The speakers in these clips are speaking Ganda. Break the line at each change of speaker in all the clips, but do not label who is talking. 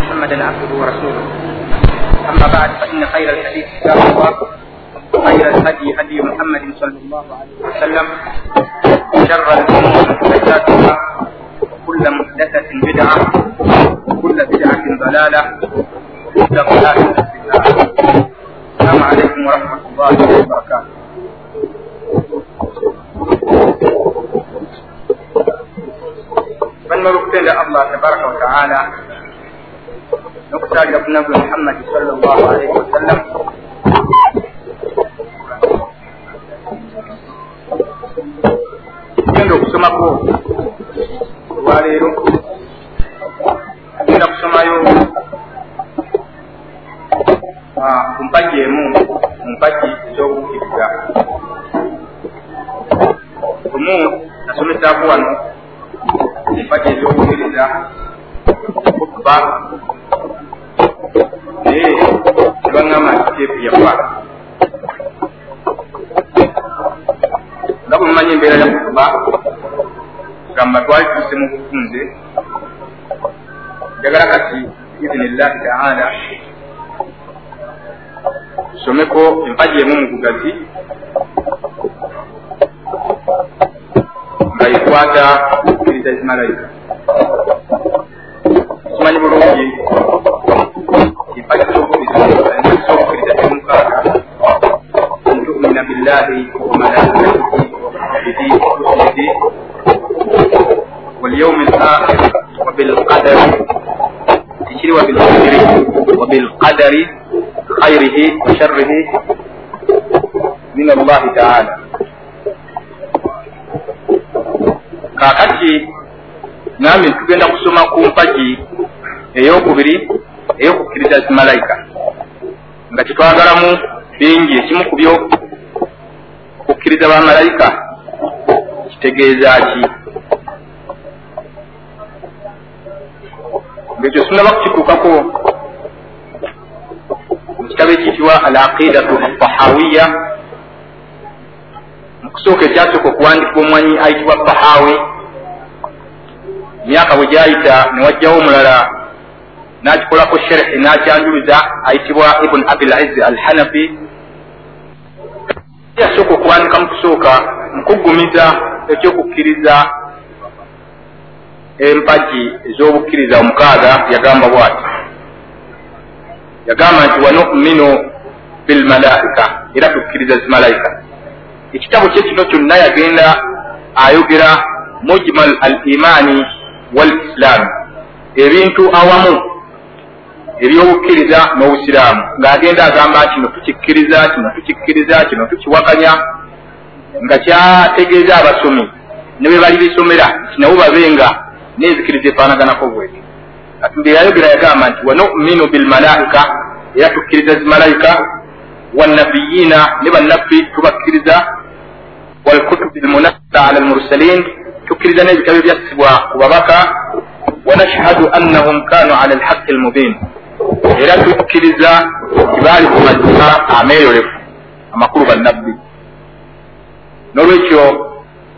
محمدا عبده ورسوله أما بعد فإن خير الحديث كتاب الله وخير الهدي هدي محمد صلى الله عليه وسلم وشر الأمور محدثاتها وكل محدثة بدعة وكل بدعة ضلالة وكل ضلالة في النار السلام عليكم ورحمة الله وبركاته bannolukutenda allah tabaraka wataala nokusalira ku nabwe muhammadi salllah alaihi wasallam emu mu bugazi nga yekwata okukkiriza ezimalayika kimanyi bulungi empagi zokukkiriza emukaaga ntumina billahi wamalaikatihi wakutubihi warusulihi walyaumi lakhir wabilqadari ekiri wabilqadari wabilqadari khairihi wa sharrihi min allahi taala kaakati nambe tugenda kusoma ku mpagi eyokubiri eyokukkiriza zimalayika nga kitwagalamu bingi ekimu ku byo okukkiriza bamalayika kitegeeza ki? Ngaekyo sinaba kukituukako mu kitabo ekiyitibwa al aqidatu afahawiya mu kusooka ekyasooka okuwandikibwa omwanyi ayitibwa bahawi emyaka bwe gyayita ne wajjawo omulala n'akikolako sherehi n'akyanjuluza ayitibwa ibuni abil izzi al hanafi yasooka okuwandika mu kusooka mu kuggumiza ekyokukkiriza empagi ez'obukkiriza omukaaga yagamba bwati. Yagamba nti wanuminu bilmalaika era tukkiriza zimalayika ekitabo kye kino kyonna yagenda ayogera mujmal al imaani wal islaami ebintu awamu ebyobukkiriza n'obusiraamu. Ng'agenda agamba kino tukikkiriza kino tukikkiriza kino tukiwakanya nga kyategeeza abasomi. Ne bwe bali bisomera kinabo babe nga neezikiriza efaanaganako bweti. Kati mbe yayogera yagamba nti wanuminu bilmalaika era tukkiriza zimalayika wannabiyiina ne bannabbi tubakkiriza walkutubi lmunassa ala almursalin tukkiriza n'ebitabo ebyassibwa ku babaka wanashhadu annahum kanu ala alhaqi almubin era tukkiriza tibaali ku mazima ameeyolefu amakulu bannabbi n'olwekyo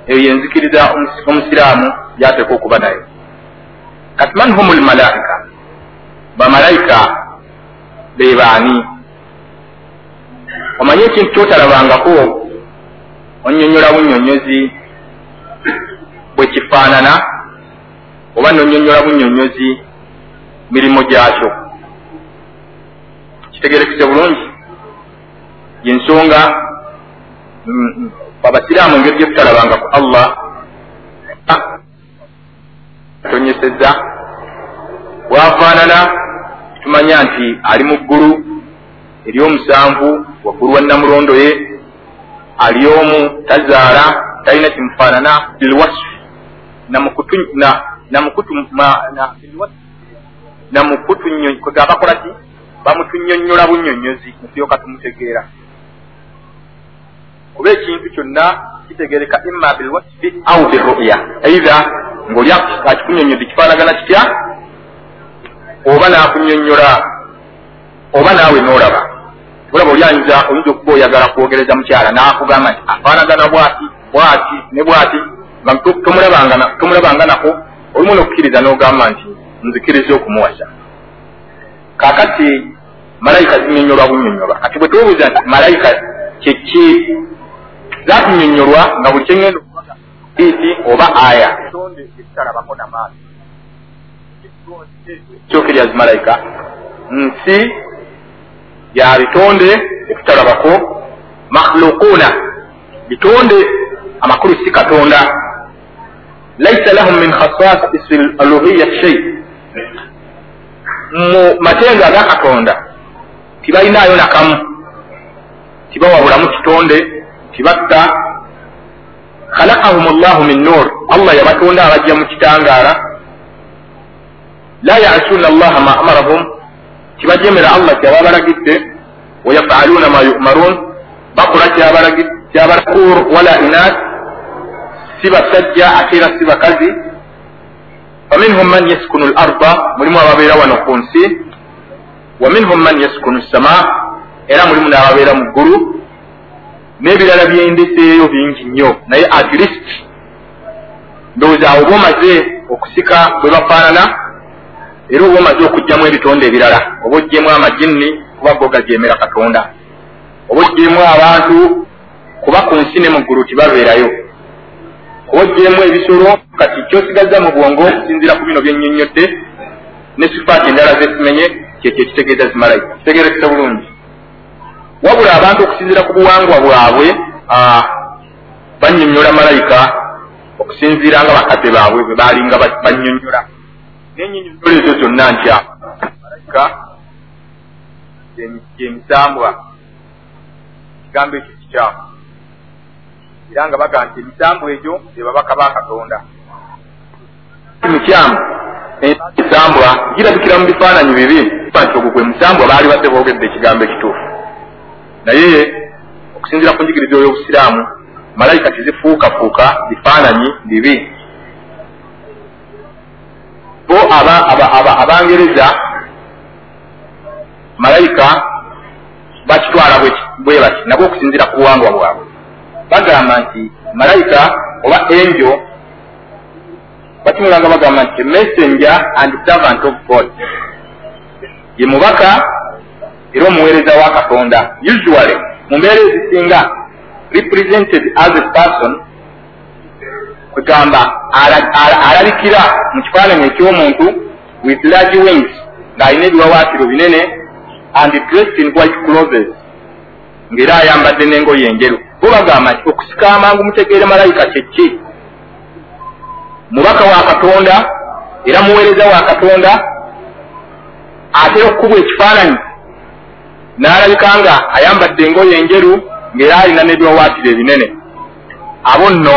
eyo yenzikiriza omusiraamu gyateeka okuba nayo kati man hum lmalaika bamalayika be baani omanye ekintu kyotalabangako onyonyola bunyonyozi bwe kifaanana oba nonyonyola bunyonyozi mirimu gyakyo. Kitegerekese bulungi. Yensonga abasiraamu engeri gyetutalabanga ku allah tonyeseza bwafaanana tumanya nti ali mu ggulu eryomusanvu waggulu wa namulondo ye ali omu tazaala talina kimufaanana bilwasfi namukutu namukutu kwega bakola ki? Bamutunyonnyola bunyonnyozi netulyoka tumutegeera kuba ekintu kyonna kitegereka imma bilwasfi au biruya eitha ngaoli akikunyonnyozi kifaanagana kitya oba naakunyonnyola oba naawe noolaba olaba oli ayinza oyinza okuba oyagala kwogereza mukyala n'akugamba nti afaanagana bwati bwati ne bwati? Nga tomulabanga nako olumu nokukkiriza n'ogamba nti nzikiriza okumuwasa. Kaakati malayika zinyonyolwa bunyonyolwa kati bwe tubuuza nti malayika kyeki zatunyonyolwa nga buli kyengenda iti oba aya? Ekitalabako namaaso kyokirya zimalayika nsi ya bitonde etutalabako makhluquuna bitonde amakulu si katonda. Laisa lahum min khasasisi aluhiya shei mu matenga aga katonda tibalinayo nakamu tibawabulamu kitonde tibatta. Khalakahum llahu min nur. Allah yabatonda abajja mu kitangaala. La yasuna allaha ma amarahum tibajemera allah kyaba balagidde wayafaluuna ma yumaruun bakola kyabalakur wala inas si basajja ate era si bakazi. Faminhum man yaskunu l arda mulimu ababeera wano ku nsi. Waminhum man yaskunu sama era mulimu n'ababeera mu ggulu. N'ebirala byendeseeyo bingi nnyo naye at least ndowooza awo oba omaze okusika bwe bafaanana era oba omaze okugjamu ebitonde ebirala oba oggyemu amajinni kuba go gajeemera katonda oba oggyemu abantu kuba ku nsi ne mu ggulu tibabeerayo kuba oggyemu ebisolo kati kyosigaza mu bwongo okusinzira ku bino byennyonnyodde ne sifaati endala zesimenye kyekyo ekitegeeza zimalayika kitegerekese bulungi. Wabula abantu okusinzira ku buwangwa bwabwe bannyonnyola malayika okusinziira nga bakaze baabwe bwe baalinga bannyonnyola nenyinyonnyola ezo zonna ntya malayika gyemisambwa kigambo ekyo kikyamu. Era nga baga nti emisambu egyo ebabaka ba katonda. Mikyamu emisambwa girabikira mu bifaananyi bibi. Nti ogwo gwe musambwa baali badde boogedde ekigambo ekituufu. Naye okusinzira ku njigiriza ey'obusiraamu malayika tizifuukafuuka bifaananyi bibi bo abangereza malayika bakitwala bwe bati nabwe okusinzira ku buwangwa bwabwe. Bagamba nti malayika oba enjo batumulanga bagamba nti messenger and servant of god. Ye mubaka era omuweereza wa katonda usually mu mbeera ezisinga represented as a person kugamba alabikira mu kifaananyi eky'omuntu with large wings ng'alina ebiwawaatiro binene and dressed in white clothes ng'era ayambadde n'engoye enjeru. Bo bagamba nti okusika amangu mutegeere malayika kyeki mubaka wa katonda era muweereza wa katonda atera okukubwa ekifaananyi n'alabika nga ayambadde engoye enjeru ng'era alina n'ebiwawaatiro ebinene. Abo nno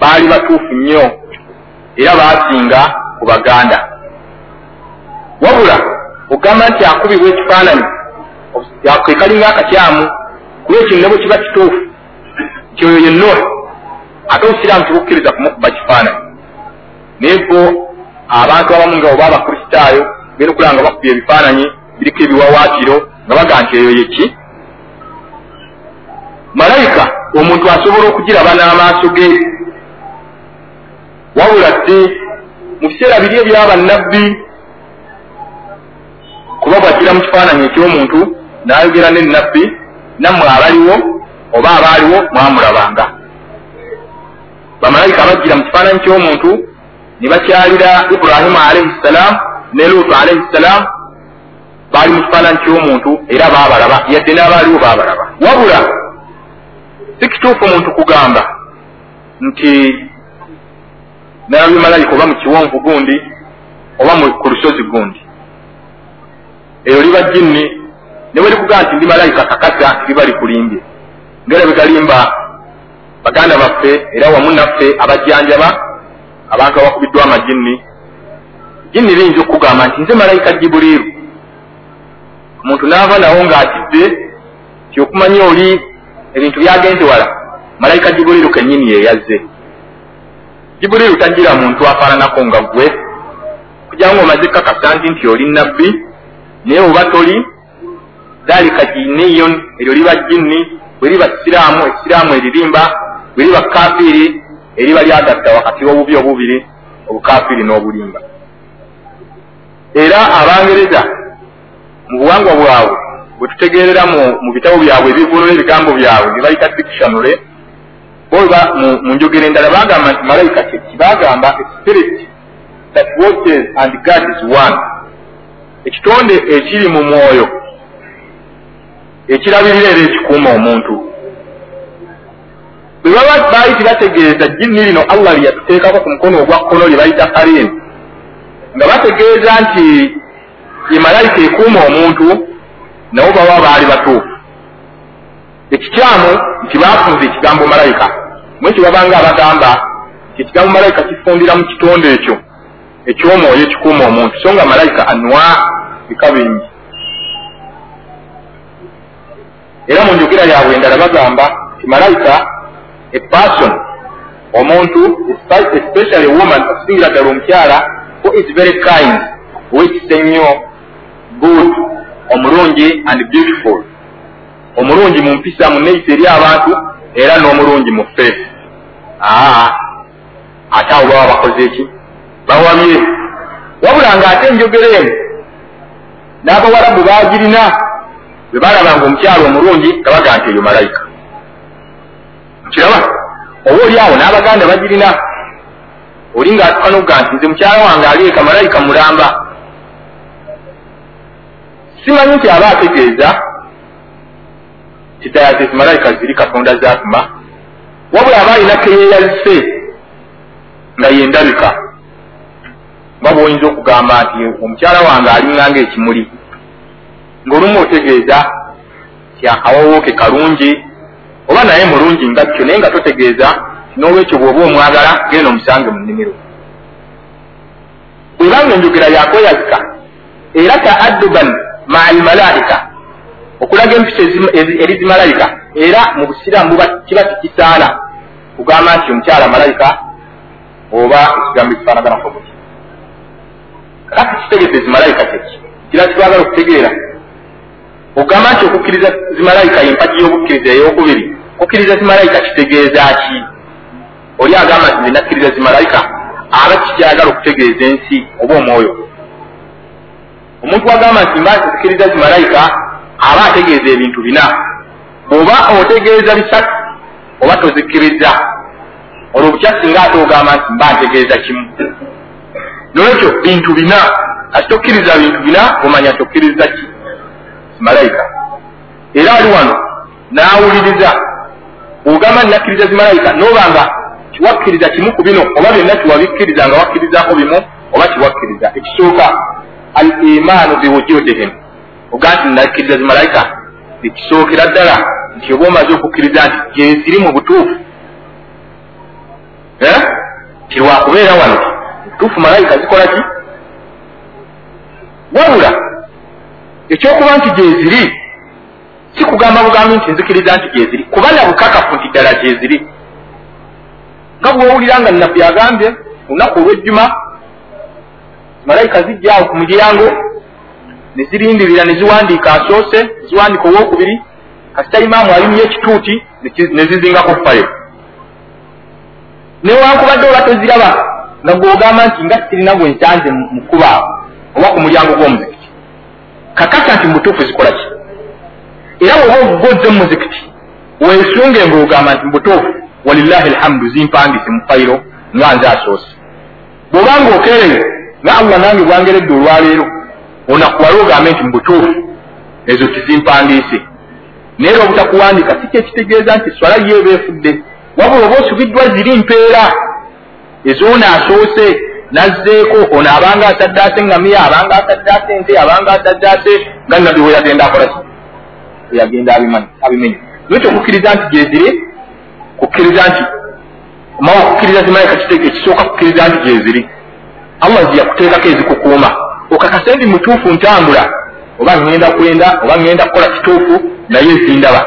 baali batuufu nnyo era baasinga ku baganda. Wabula ogamba nti akubibwa ekifaananyi kekalinga akakyamu kuba ekyo ne bwe kiba kituufu kyoyo yenno ate obusiraamu tibukkiriza kumukuba kifaananyi. Naye bo abantu abamu nga oba abakristaayo genda okulaba nga bakubya ebifaananyi biriko ebiwawaatiro nga baga nti eyo yeki malayika omuntu asobola okugiraba n'amaaso ge wabula ddi mu biseera biri ebyaba nnabbi kuba bwagira mu kifaananyi eky'omuntu n'ayogera n'ennabbi nammwe abaliwo oba abaaliwo mwamulabanga. Bamalayika abajjira mu kifaananyi ky'omuntu ne bakyalira iburahimu alaihi ssalaamu ne luutu alaihi ssalaamu baali mu kifaananyi ky'omuntu era baabalaba yadde n'abaaliwo baabalaba. Wabula si kituufu omuntu kugamba nti nalabye malayika oba mu kiwonvu gundi oba ku lusozi gundi? Eyo liba jinni. Ne bwe likugamba nti ndi malayika kakasa liba likulimbye ngera bwegalimba baganda baffe era wamu naffe abajjanjaba abantu abakubiddwa amajinni. Jinni liyinza okukugamba nti nze malayika jibuliiru. Omuntu naava nawo ng'atidde ti okumanya oli ebintu byagenze wala. Malayika jibuliiru kennyini yeyazze jibuliiru tajjira muntu afaananako nga gwe kugira nga omaze kakasa nti nti oli nabbi naye oba toli dhalika jiniyon eryo liba jinni bwe liba siraamu esiraamu eririmba bwe liba kafiiri eriba lyagatta wakati w'obubi obubiri obukafiiri n'obulimba. Era abangereza mu buwangwa bwabwe bwe tutegerera mu bitabo byabwe ebivunula ebigambo byabwe bye bayita dictionary oba mu njogero endala bagamba nti malayika kyeki bagamba spirit that watches and guards one ekitonde ekiri mu mwoyo ekirabirira era ekikuuma omuntu. Bwe baba baayiti bategeeza jjinni lino allah lye yatuteekako ku mukono ogwa kkono lye bayita karini nga bategeeza nti ye malayika ekuuma omuntu nabo baba baali batuufu. Ekikyamu nti baafunza ekigambo malayika. Mwekyo babanga abagamba nti ekigambo malayika kifundira mu kitonde ekyo ekyomwoyo ekikuuma omuntu. So nga malayika anwa bika bingi. Era mu njogera yabwe endala bagamba nti malayika a person omuntu especially woman okusingira ddala omukyala who is very kind owekisa ennyo good omulungi and beautiful omulungi mu mpisa mu neisa eri abantu era n'omulungi mu face aa ate abo baba bakoze eki bawamye. Wabula nga ate enjogera emu n'abawalabu bagirina bwe balabanga omukyalo omulungi nga baga nti eyo malayika. Nkiraba oba oli awo n'abaganda bagirina oli nga atuka nokuga nti nze mukyala wange alieka malayika mulamba. Simanyi nti aba ategeeza kitayazezi malayika ziri katonda zatuma wabula aba alina keyeyazise nga yendabika nga bwoyinza okugamba nti omukyala wange alinganga ekimuli ng'olumu otegeeza ti akawowooke kalungi oba naye mulungi nga kyo naye nga totegeeza n'olwekyo bw'oba omwagala genda omusange mu nnimiro. Bwebanga enjogera yakweyazika era taadduban maa almalaika okulaga empisa eri zimalayika era mu busiraamu kiba tikisaana kugamba nti omukyala malayika oba ekigambo ekifaanaganako buti kati kitegedde zimalayika kyeki kira kitwagala okutegeera. Ogamba nti okukkiriza zimalayika yempagi y'obukkiriza ey'okubiri okukkiriza zimalayika kitegeeza ki? Oli agamba nti nze nakkiriza zimalayika aba kikyagala okutegeeza ensi oba omwoyo? Omuntu wagamba nti mba nzikiriza zimalayika aba ategeeza ebintu bina. Bw'oba otegeeza bisatu oba tozikkiriza. Olwo bukya singa ate ogamba nti mba ntegeeza kimu. Nolwekyo bintu bina kati tokkiriza bintu bina omanya tokkiriza ki? Zimalayika. Era ali wano n'awuliriza. Bw'ogamba ninakkiriza zimalayika nobanga tiwakkiriza kimu ku bino oba byonna tiwabikkiriza nga wakkirizako bimu oba tiwakkiriza ekisooka al imaanu biwujudihim oga nti ninakkiriza zimalayika ekisookera ddala nti oba omaze okukkiriza nti gyeziri mu butuufu tirwakubeera wano butuufu malayika zikola ki? Wabula ekyokuba nti gyeziri si kugamba bugambi nti nzikiriza nti gyeziri kuba na bukakafu nti ddala gyeziri nga bwowulira nga nabbi agambye olunaku olwejjuma malayika zijja awo ku mulyango ne zirindirira ne ziwandiika asoose ziwandiika owokubiri kasita imaamu alimya ekituuti ne zizingako fayo newankubadde oba toziraba nga gwogamba nti nga sirina gwe nsanze mu kuba oba ku mulyango gw'omuzikiti. Kakasa nti mubutuufu zikola ki? Era woba ogugoze mumuzikiti weesunge ngaogamba nti mubutuufu walillahi alhamdu zimpandise mu fayiro nga nze asoose. Bw'obanga okereyo nga allah nange bwangeredde olwaleero onakuwale ogambe nti mubutuufu ezo tizimpandiise naye era obutakuwandika si kyekitegeeza nti swala yeeba efudde wabula oba osubiddwa ziri mpeera ezoono asoose nazzeeko ono abanga asaddaase ngamiya abanga asaddaase ente abanga asaddaase nga nabbi we yagenda akola ki? Eyagenda abimenya. Nekyo okukkiriza nti gyeziri kukkiriza nti omawe okukkiriza zimalayika ekisooka kukkiriza nti gyeziri allah ziyakuteekako ezikukuuma okakase ndi mutuufu ntambula oba ŋŋenda kwenda oba ŋŋenda kukola kituufu naye ezindaba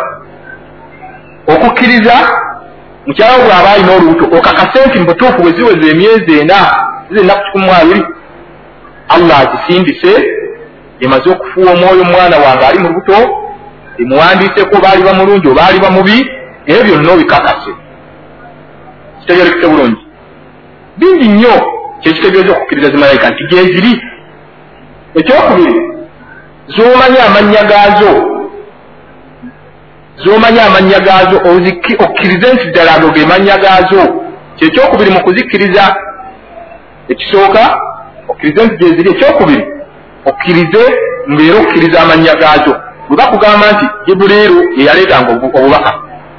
okukkiriza mukyala bw'aba alina olubuto okakase nti mubutuufu bwe ziweza emyezi ena zizennaku kikumi mu abiri allah azisindise emaze okufuuwa omwoyo omwana wange ali mu lubuto emuwandiiseko baali bamulungi obaali bamubi ebyo byonna obikakase. Kitegerekese bulungi. Bingi nnyo kyekitegeeza okukkiriza zimalayika nti gyeziri ekyokubiri zomanyi amanya gaazo zomanyi amanya gaazo okkirize nti ddala ago ge manya gaazo. Kyekyokubiri mu kuzikkiriza ekisooka okkirize nti gyeziri ekyokubiri okkirize ngaera okukkiriza amanya gaazo. Bwe bakugamba nti jibuliiru yeyaleetanga obubaka.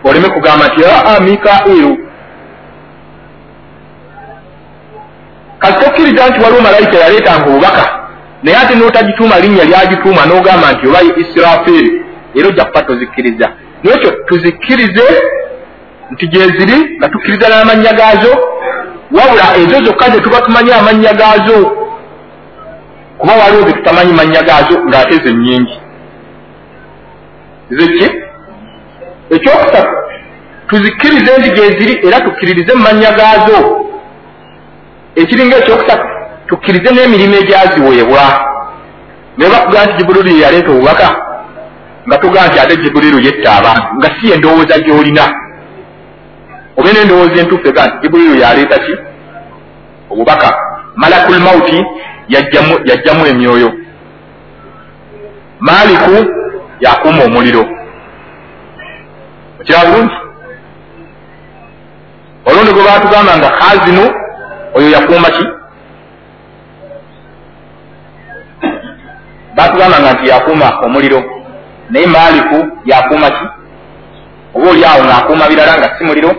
Oleme kugamba nti aa mikairu kati tokkiriza nti waliwo malayika yaleetanga obubaka naye ate n'otagituuma linnya lyagituuma n'ogamba nti oba isirafiiri era ojja kuba tozikkiriza. Nekyo tuzikkirize nti gyeziri nga tukkiriza n'amannya gaazo wabula ezo zokka ze tuba tumanyi amannya gaazo kuba waliwo ze tutamanyi mannya gaazo ng'ate ze nnyingi. Zeki ekyokusatu tuzikkirize nti gyeziri era tukkiririze mu mannya gaazo. Ekiringa ekyokusatu tukkirize n'emirimu egyaziweebwa naye bakugaa nti jibuliru yeyaleeta obubaka nga tugaa nti ate jibuliru yetta abantu nga si endowooza gy'olina. Obe n'endowooza entuufu ega nti jibuliru yaleeta ki? Obubaka. Malakul mauti yajjamu emyoyo. Maaliku yakuuma omuliro. Okira bulungi? Olundi gwe batugamba nga khazinu oyo yakuuma ki batugambanga nti yakuuma omuliro. Naye maaliku yakuuma ki? Oba oli awo ngaakuuma birala nga si muliro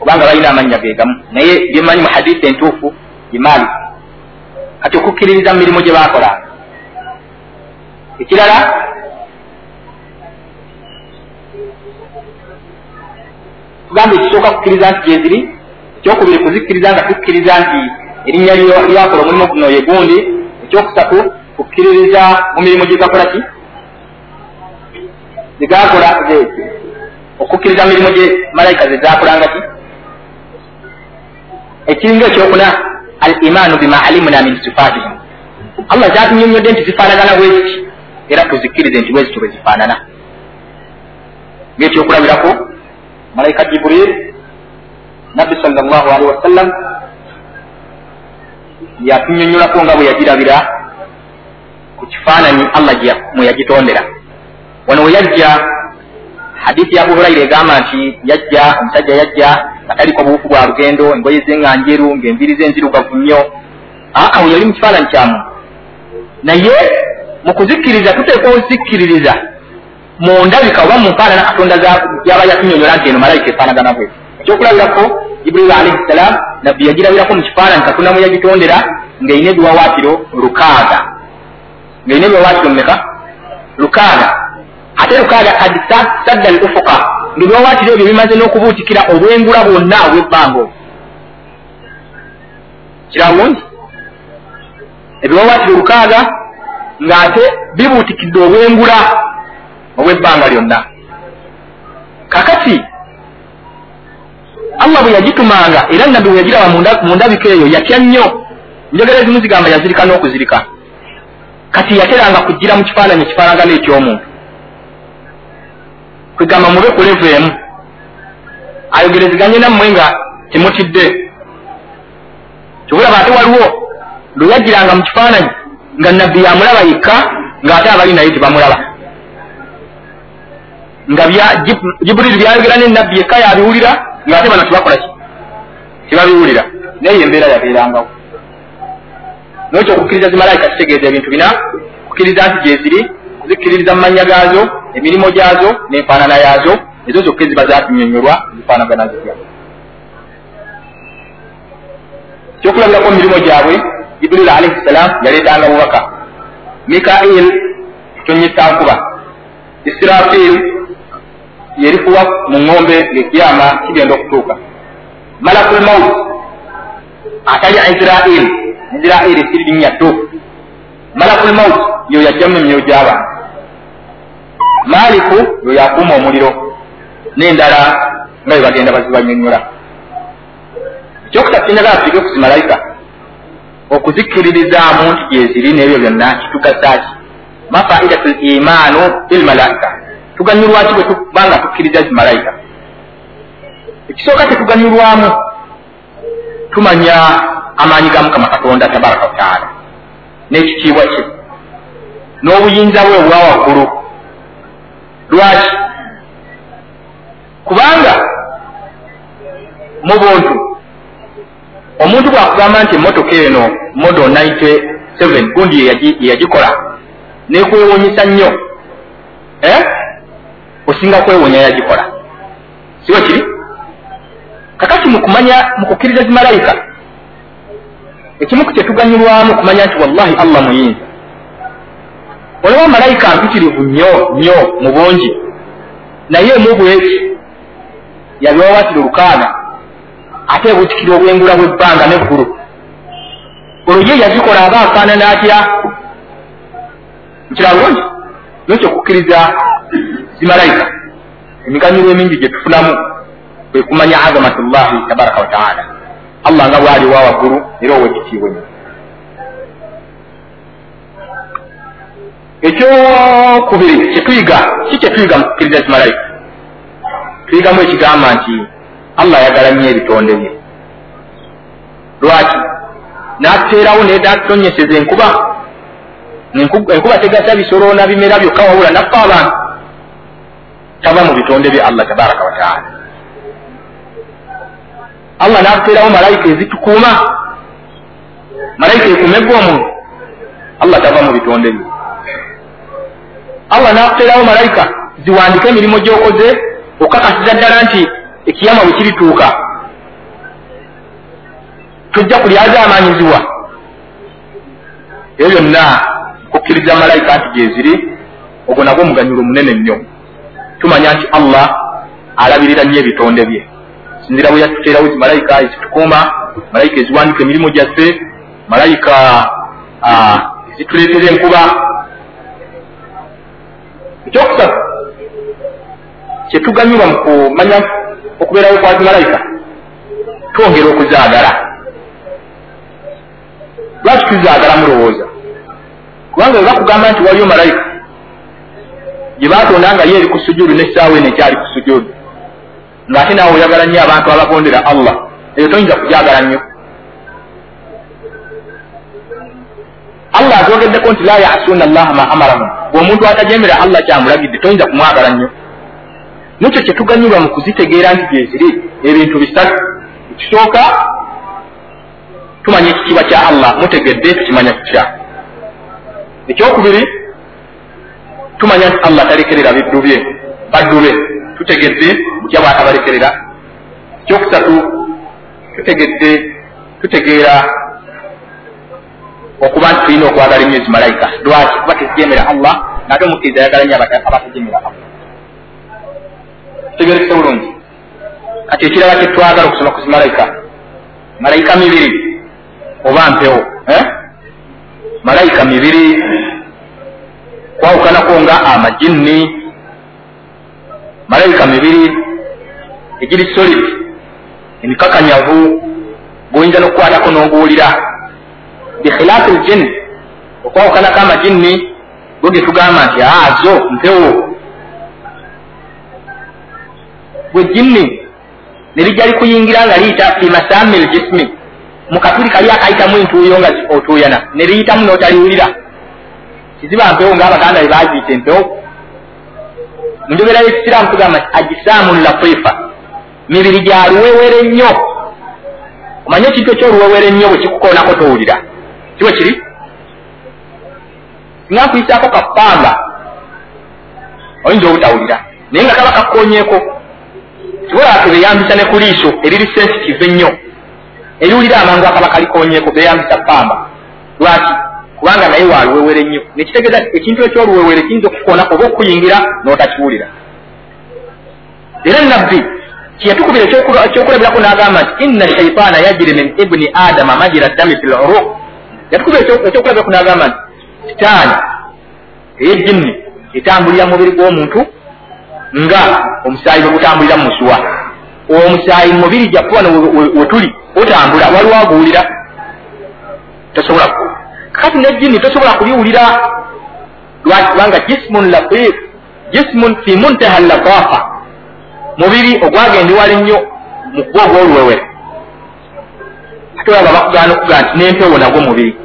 obanga balina amannya gegamu naye byemanyi mu hadisi entuufu ye maaliku. Kati okukkiririza mu mirimu gye bakolanga ekirala tugamba ekisooka kukkiriza nti gyeziri ekyokubiri kuzikkiriza nga tukkiriza nti erinnya lyakola omulimu guno ye gundi ekyokusatu kukkiririza mu mirimu gyegakola ki? Zegakola okukkiriza mirimu gye malayika zezakolanga ki? Ekiringa ekyokuna al imaanu bima alimuna min sifatihim allah zatunyonyodde nti zifaanagana bweziti era tuzikkirize nti bweziti bwe zifaanana. Ngaekyokulabirako malayika jiburil nabbi sal llah alihi wasallam yatunyonyolako nga bwe yagirabira kifaananyi allah mwe yagitondera. Wano we yajja hadithi ya abu huraira egamba nti yajja omusajja yajja nga taliko buufu bwa lugendo engoye ze nga njeru ng'enviri ze enzirugavu nnyo. Aa we yali mu kifaananyi kyamu naye mu kuzikkiriza tuteeka ozikkiririza mu ndabika oba mu nfaanana katonda yaba yatunyonyola nti eno malayika efaanagana bwe. Ekyokulabirako ibrahimu alaihi ssalaamu nabbi yagirabirako mu kifaananyi katonda mwe yagitondera ng'erina ebiwawaatiro lukaaga ng'erina ebiwawaatiro mumeka lukaaga ate lukaaga kad sadda al ufuka ngaebiwawaatiro ebyo bimaze n'okubuutikira obwengula bwonna obwebbanga kirabungi ebiwawaatiro lukaaga ng'ate bibuutikidde obwengula obwebbanga lyonna kakati allah bwe yagitumanga era nabbi bwe yagiraba mu ndabika eyo yatya nnyo njogera ezimu zigamba yazirika n'okuzirika kati yateranga kugira mu kifaananyi ekifaanagano eky'omuntu kwegamba mube kulevu emu. Ayogereziganye nammwe nga temutidde. Kyobulaba ate waliwo lwe yagiranga mu kifaananyi nga nabbi yamulaba yekka ng'ate abali naye tebamulaba. Nga jiburiri byayogera nenabbi yekka yabiwulira ng'ate bano tebakola ki? Tebabiwulira. Naye embeera yabeerangawo nekyo okukkiriza zimalayika kitegeeza ebintu bina kukkiriza nti gyeziri kuzikkiririza mu mannya gaazo emirimu gyazo n'enfaanana yaazo ezo zokka eziba zatunyonyolwa zifaanagana zitya. Kyokulabirako mu mirimu gyabwe jiburiri alaihi ssalaamu yaleetanga bubaka mikail tonyisankuba isirafil yerifuwa mu ŋŋombe ngekiyama kigenda okutuuka. Malakul maut atali israil israil siri linnya ttuufu malakul maut yo yajjamu emyoyo gy'abantu maaliku yo yakuuma omuliro n'endala nga bwe bagenda bazibanyonyola ekyokusatu kinyagala tuige ku zimalayika okuzikkiririzaamu nti gyeziri n'ebyo byonna kitugasaaki ma faidatu l imaanu bilmalaika tuganyulwaki bwe tubanga tukkiriza zimalayika ekisooka tetuganyulwamu tumanya amaanyi ga mukama katonda tabaraka wataala n'ekitiibwa kye n'obuyinza bwe obwa waggulu. Lwaki? Kubanga mu buntu omuntu bwakugamba nti emotoka eno modo 97 gundi yeyagikola nekwewunyisa nnyo eh? osinga kwewonya yagikola. Siwe kiri? Kakati mukumanya mukukkiriza zimalayika ekimu ku kyetuganyulwamu okumanya nti wallahi allah muyinza. Olaba malayika mpitirivu nnyo nnyo mu bungi. Naye mubweki yabiwawatira olukaaga ate ebutikira obwengula bw'ebbanga n'eggulu. Olwo ye yazikola aba afaanana atya? Nkira bulungi. Nokyo okukkiriza zimalayika emiganyulo emingi gye tufunamu kwe kumanya azamatullahi tabaraka wataala allah nga bwali wa waggulu era owekitiibwe ekyokubiri kyetuyiga ki kyetuyiga mu kukkiriza zimalayika tuyigamu ekigamba nti allah ayagala nnyo ebitonde bye. Lwaki? N'atuteerawo naye datutonyeseza enkuba. Enkuba tegasa bisolo na bimera byokka wabula naffe abantu. Tava mu bitonde bye allah tabaraka wataala allah n'atuteerawo malayika ezitukuuma malayika ekuumegwa omuntu allah tava mu bitonde bye allah n'akuteerawo malayika ziwandike emirimu gy'okoze okakasiza ddala nti ekiyama bwe kirituuka tojja kulyaza amaanyizibwa ebyo byonna kukkiriza malayika nti gyeziri ogwo nagwo omuganyulo munene nnyo tumanya nti allah alabirira nnyo ebitonde bye sinzira bwe yatuteerawo zi malayika ezitukuuma malayika eziwandika emirimu gyaffe malayika ezituleetera enkuba. Ekyokusatu kyetuganyulwa mu kumanya okubeerawo kwa zi malayika twongera okuzaagala. Lwaki tuzaagala mulowooza kubanga we bakugamba nti waliyo malayika gye batonda nga ye eri ku sujudu nessaawa eno ekyali ku sujudu ng'ate naawe oyagala nnyo abantu abagondera allah? Eyo toyinza kujagala nnyo. Allah azogeddeko nti la yasuuna allaha ma amarahum bweomuntu atajemera allah kyamulagidde toyinza kumwagala nnyo. Nekyo kyetuganyulwa mu kuzitegeera nti gyeziri ebintu bisatu. Ekisooka tumanya ekitiibwa kya allah mutegedde tukimanya tutya ekyokubiri tumanya nti allah talekerera biddu bye baddu be tutegedde mutya bwatabalekerera ekyokusatu tutegedde tutegeera okuba nti tulina okwagala ennyo ezimalayika lwaki? Kuba tezijemera allah naate omukkiriza ayagala nnyo abatejemera allah. Tutegerekese bulungi. Kati ekirala kyetwagala okusoma ku zimalayika malayika mibiri oba mpewo eh? malayika mibiri kwawukanako nga amajinni malayika mibiri egiri solid emikakanyavu goyinza n'okukwatako n'oguwulira bikhilaafi ljin okwawukanako amajinni go ge tugamba nti azo mpewo. Gwe jinni ne lijja likuyingira nga liyita bimasami ljismi mu katuli kali akayitamu entuuyo nga otuuyana ne liyitamu n'otaliwulira. Kiziba mpewo ngaabaganda bebagiyita empewo munjogera yekisiraamu tugamba nti ajisaamu latifa. Mibiri gya luwewere nnyo. Omanye ekintu ekyoluwewere nnyo bwe kikukoonako towulira kiwe kiri? Singa nkuyisaako kapamba oyinza obutawulira. Naye nga kaba kakkoonyeeko kibola tebeyambisa ne ku liiso eriri sensitive ennyo? Eriwulira amangu akaba kalikoonyeeko beyambisa pamba lwaki kubanga naye waluwewere nnyo. Nekitegeeza ekintu ekyoluwewere kiyinza okukoonako oba okuyingira n'otakiwulira. Era nabbi kiyatukubira ekyokulabirako n'agamba nti inna shaitaana yajiri min ibuni adama majira dami fi luruq yatukubira ekyokulabirako n'agamba nti sitaani eyejjinni etambulira mubiri gw'omuntu nga omusaayi bwe gutambulira mu musuwa omusaayi mubiri gyaffe wano wetuli otambula waliwo aguwulira. Tosobola kati nejjini tosobola kuliwulira. Lwaki kubanga jismun latif jismun fi muntaha latafa. Mubiri ogwagenda wala ennyo mu kuba ogwoluwewere ate olaba bakugana okuga nti nempewo nagwo mubiri.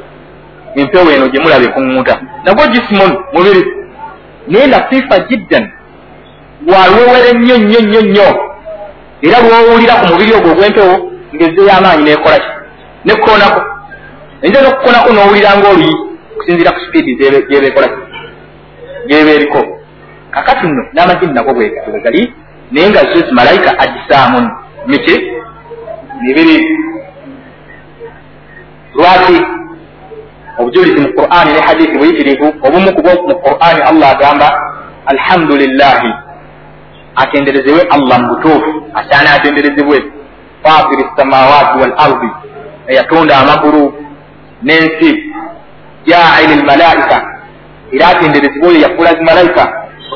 Empewo eno gye mulaba ekuŋŋuta nagwo jisimun mubiri. Naye latifa jiddan. Walwewere nnyo nnyo nnyo nnyo. Era lwowulira ku mubiri ogwo ogw'empewo ngezze y'amaanyi nekolaki nekkonako eyinza n'okukkonako n'owulira ngaoluyi okusinziira ku sipiidi gyeba ekolaki gyeba eriko kakati nno n'amajini nago bwegali naye nga zo zimalayika ajisaamun miki mibiri lwaki? Obujulizi mu qur'ani ne hadithi buyitirivu obumu kubo mu qur'ani allah agamba alhamdulillahi atenderezebwe allah mu butuufu asaana atenderezebwe. Fatiri samawaati wal ardi eyatonda amagulu n'ensi jaili lmalaika era atenderezebwe oyo yafuula zimalayika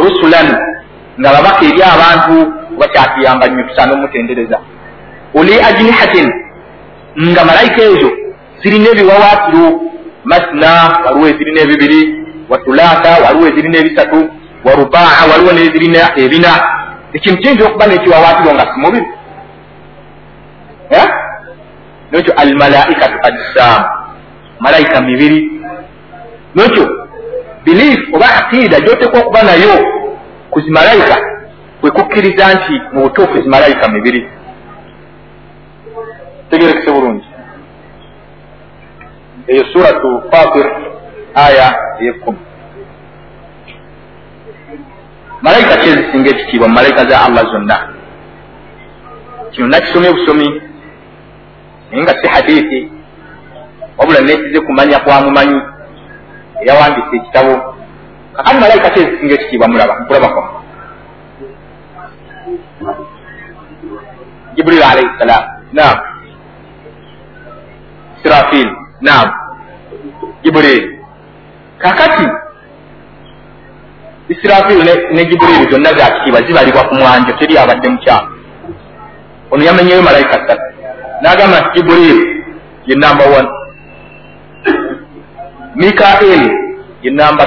rusulan. Nga babaka eri abantu bakyatuyamba nnyo tusaana omutendereza oli ajnihatin nga malayika ezo. Zirina ebiwawaatiro masna waliwo ezirina ebibiri watulaata waliwo ezirina ebisatu warubaa waliwo nezirina ebina ekintu kiyinza okuba nekiwawaatiro nga simubiri nokyo almalaikatu ajsaamu malayika mibiri nokyo biliifu oba aqiida gyotekwa okuba nayo ku zimalayika kwekukkiriza nti mu butuufu zimalayika mibiri tegerekese bulungi eyo suratu fatir aya eyekumi malayika ki ezisinga ekitiibwa mu malayika za allah zonna. Kino nakisomye busomi naye nga si hadithi wabula nesize kumanya kwamumanyi eyawandisa ekitabo. Kakati malayika ki ezisinga ekitiibwa mulaba? Nkulabako. Jibril alaihi ssalam naam. Sirafil. Naam. Jibril. Kakati isirafil ne jibril zonna za kitiibwa zibalibwa ku mwanjo teri abadde mukyamu ono yamenyeyo malayika ssatu. N'agamba nti jibril ye namba one mikael ye namba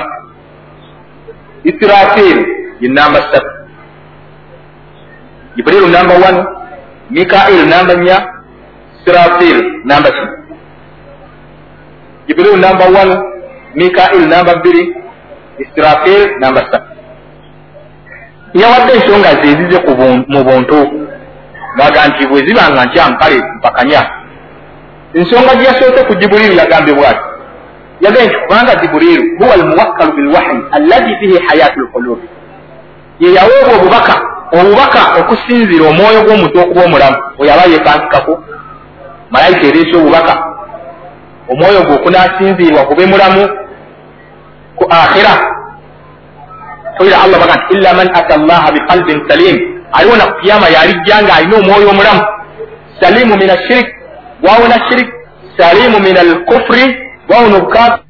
isirafil ye namba ssatu jibril namba one mikael namba nya sirafil namba ki jibril namba one mikael namba bbiri isirafil namba ssatu yawadde ensonga zezize mu buntu. Ngaga nti bwe ziba nga nkyankale mpakanya. Ensonga gye yasoose ku jibuliru yagambye bwati yagambye nti kubanga jibuliru huwa almuwakkalu bilwahyi allazi fihi hayatu lqulubi ye yaweebwa obubaka obubaka okusinzira omwoyo gw'omuntu okuba omulamu we yaba yepankikako malayika ereese obubaka omwoyo gwe okunasinziirwa kube mulamu ku akhira toyira allah baga nti illa man ata llaha biqalbin salim. Aliwo nakukiyama yalijja nga alina omwoyo omulamu salimu min ashirik wawona shirik salimu min alkufuri wawona obukafi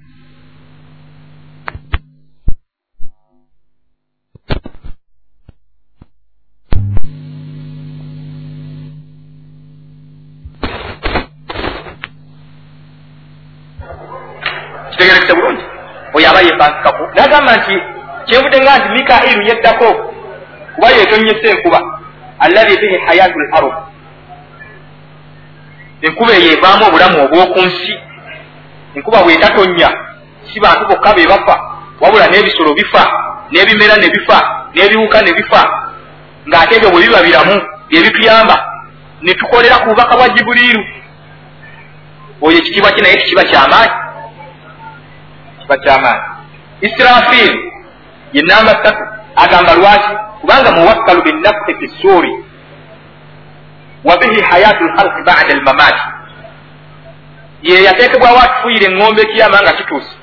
kitegerekese bulungi oyo aba yepankikaku nagamba nti kyenvudde nga nti mikairu yeddako kuba yetonyesa enkuba allahi fihi hayatu l arub enkuba eyo evaamu obulamu obw'oku nsi enkuba bwetatonya si bantu bokka be bafa. Wabula n'ebisolo bifa n'ebimera ne bifa n'ebiwuka ne bifa. Ng'ate ebyo bwe biba biramu byebituyamba ne tukolera ku bubaka bwa jibuliiru. Oyo ekitiibwa kye naye tekiba kyamaanyi kiba kyamaanyi isirafiiri ye namba ssatu agamba lwaki? Kubanga muwakkalu binnafuhi fi ssuuri. Wa bihi hayatu lhalqi bada almamaati ye yateekebwawo atufuyire eŋŋombe ekiyama nga kituuse?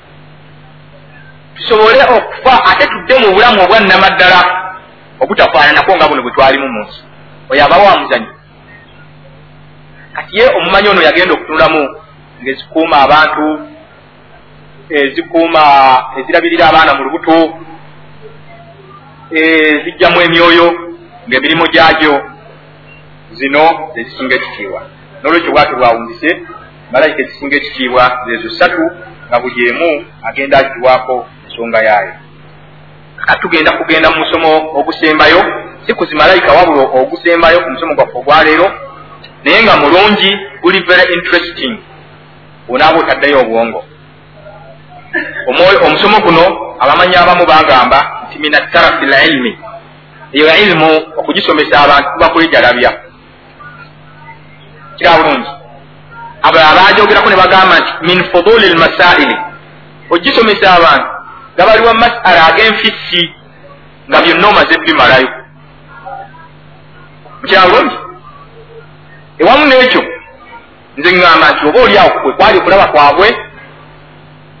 Tusobole okufa ate tudde mu bulamu obwannamaddala obutafaananako nga buno bwe twalimu mu nsi. Oyo abawo amuzanyi kati ye omumanyi ono yagenda okutunulamu ngaezikuuma abantu ezikuuma ezirabirira abaana mu lubuto zijjamu emyoyo ng'emirimu gyagyo. Zino zezisinga ekitiibwa. N'olwekyo bwatyo bwawundise malayika ezisinga ekitiibwa zezo ssatu nga buli emu agenda agiwako ensonga yaayo. Kati tugenda kugenda mu musomo ogusembayo si ku zimalayika wabula ogusembayo ku musomo gwaffe ogwaleero naye nga mulungi guli very interesting. Onaaba otaddeyo obwongo. Omusomo guno abamanyi abamu bagamba nti min atarafi lilmi. Eyo ilimu okugisomesa abantu kuba kwejalabya kira bulungi abalala bajogerako ne bagamba nti min fuduli lmasaili. Ogisomesa abantu nga baliwa masala ag'enfisi nga byonna omaze bimalayo. Mukira bulungi ewamu n'ekyo nze ŋŋamba nti oba oli awo kwe kwali okulaba kwabwe